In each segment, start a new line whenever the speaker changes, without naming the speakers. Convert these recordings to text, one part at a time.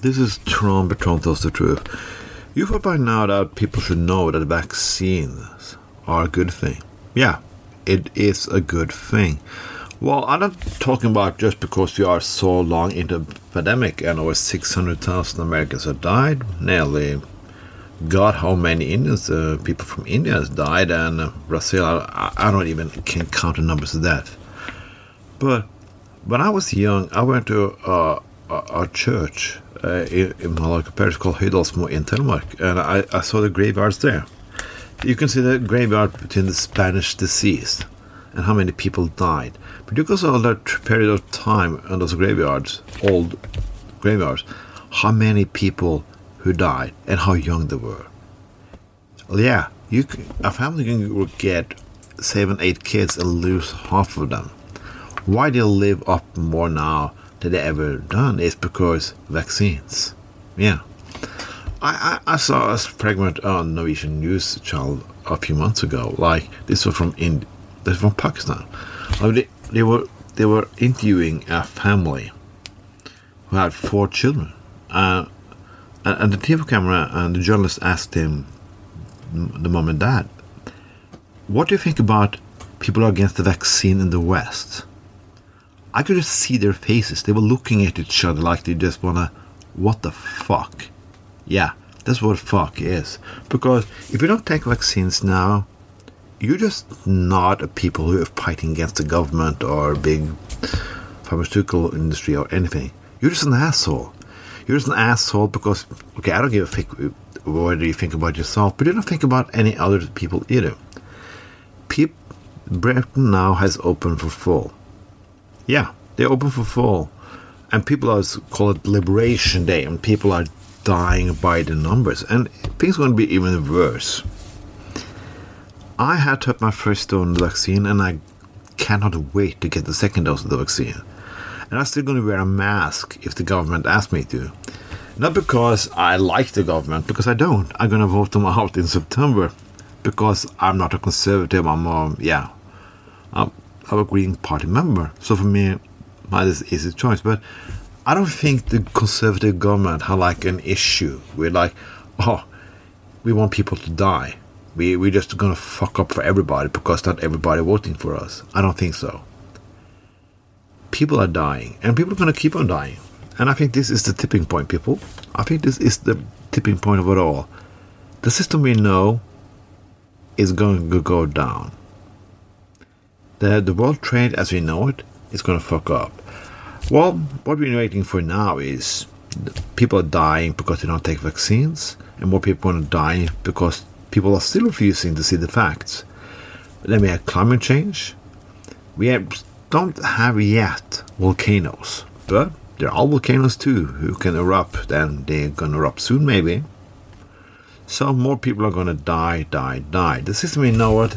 This is Tron Bertrand tells the truth. You thought by now that people should know that vaccines are a good thing. Yeah, it is a good thing. Well, I'm not talking about just because we are so long into the pandemic and over 600,000 Americans have died, nearly God, how many Indians, uh, people from India has died, and uh, Brazil, I, I don't even can count the numbers of that. But when I was young, I went to uh, a, a church uh, in, my parish called Høydalsmo in Telemark, and I, I saw the graveyards there. You can see the graveyard between the Spanish deceased and how many people died. But you because of that period of time in those graveyards, old graveyards, how many people who died and how young they were. Well, yeah, you can, a family can get seven, eight kids and lose half of them. Why do they live up more now than they ever done is because vaccines. Yeah. I, I, I saw a fragment on Norwegian news channel a few months ago. Like this was from Ind, this from Pakistan. Like they, they were they were interviewing a family who had four children, uh, and, and the TV camera and the journalist asked him, the mom and dad, "What do you think about people against the vaccine in the West?" I could just see their faces. They were looking at each other like they just wanna, what the fuck? Yeah, that's what fuck is. Because if you don't take vaccines now, you're just not a people who are fighting against the government or big pharmaceutical industry or anything. You're just an asshole. You're just an asshole because okay, I don't give a fuck whether you think about yourself, but you don't think about any other people either. People, Britain now has opened for full. Yeah, they're open for fall. and people are call it Liberation Day, and people are dying by the numbers, and things are going to be even worse. I had took my first dose of the vaccine, and I cannot wait to get the second dose of the vaccine. And I'm still going to wear a mask if the government asks me to. Not because I like the government, because I don't. I'm going to vote them out in September because I'm not a conservative. I'm a, yeah, I'm, A Green Party member. So for me, that is easy choice. But I don't think the conservative government have like an issue with like, oh, we want people to die. We we're just gonna fuck up for everybody because not everybody voting for us. I don't think so. People are dying, and people are gonna keep on dying. And I think this is the tipping point, people. I think this is the tipping point of it all. The system we know is going to go down. The the world trade as we know it is gonna fuck up. Well, what we're waiting for now is people are dying because they don't take vaccines, and more people are going to die because people are still refusing to see the facts. Then we have climate change. We have, don't have yet volcanoes, but there are volcanoes too who can erupt, and they're going to erupt soon, maybe. So more people are going to die, die, die. The system we know it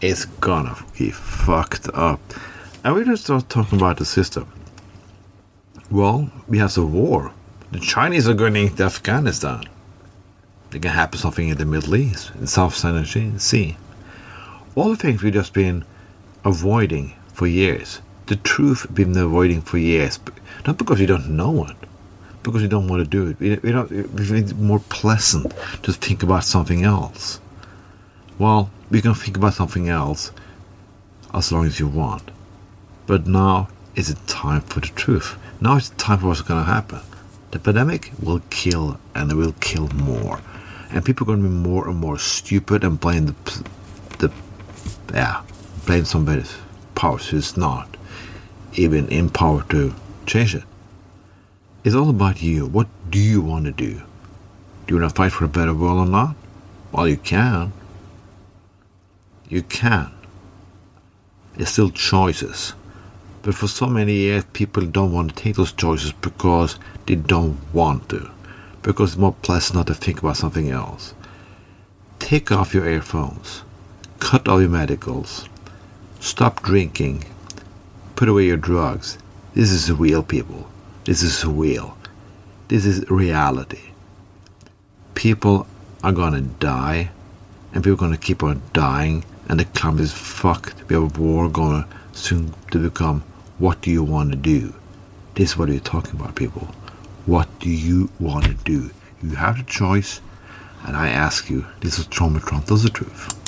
is gonna be fucked up. And we just start talking about the system. Well, we have the war. The Chinese are going into Afghanistan. There can happen something in the Middle East, in South China Sea. All the things we've just been avoiding for years. The truth we've been avoiding for years. Not because we don't know it, because we don't want to do it. We, we don't, it's more pleasant to think about something else. Well, we can think about something else as long as you want. But now is it time for the truth. Now it's time for what's going to happen. The pandemic will kill and it will kill more. And people are going to be more and more stupid and blame the, the yeah, blame somebody's powers who's not even in power to change it. It's all about you. What do you want to do? Do you want to fight for a better world or not? Well, you can. You can. There's still choices. But for so many years, people don't want to take those choices because they don't want to. Because it's more pleasant not to think about something else. Take off your earphones. Cut all your medicals. Stop drinking. Put away your drugs. This is real, people. This is real. This is reality. People are gonna die, and people are gonna keep on dying, and the climate is fucked. We have a war going soon to become what do you want to do? This is what we're talking about, people. What do you want to do? You have the choice, and I ask you, this is Trauma Traumatron, does the truth.